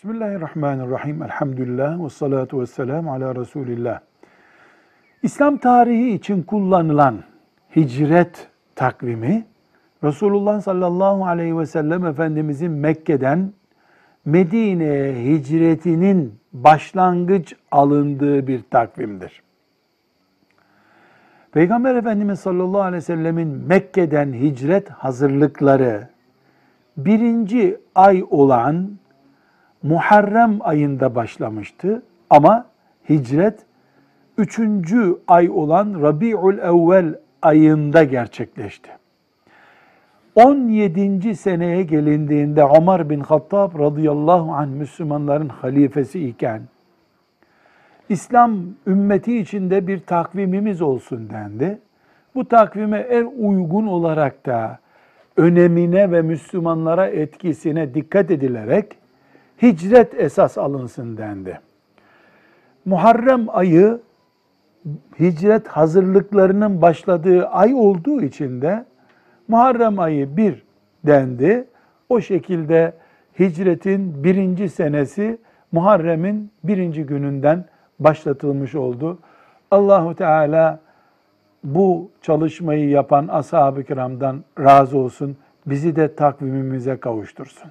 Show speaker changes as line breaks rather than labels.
Bismillahirrahmanirrahim. Elhamdülillah ve salatu ve selamu ala Resulillah. İslam tarihi için kullanılan hicret takvimi Resulullah sallallahu aleyhi ve sellem Efendimizin Mekke'den Medine'ye hicretinin başlangıç alındığı bir takvimdir. Peygamber Efendimiz sallallahu aleyhi ve sellemin Mekke'den hicret hazırlıkları birinci ay olan Muharrem ayında başlamıştı ama hicret üçüncü ay olan Rabi'ül Evvel ayında gerçekleşti. 17. seneye gelindiğinde Ömer bin Hattab radıyallahu anh Müslümanların halifesi iken İslam ümmeti içinde bir takvimimiz olsun dendi. Bu takvime en uygun olarak da önemine ve Müslümanlara etkisine dikkat edilerek hicret esas alınsın dendi. Muharrem ayı hicret hazırlıklarının başladığı ay olduğu için de Muharrem ayı bir dendi. O şekilde hicretin birinci senesi Muharrem'in birinci gününden başlatılmış oldu. Allahu Teala bu çalışmayı yapan ashab-ı kiramdan razı olsun. Bizi de takvimimize kavuştursun.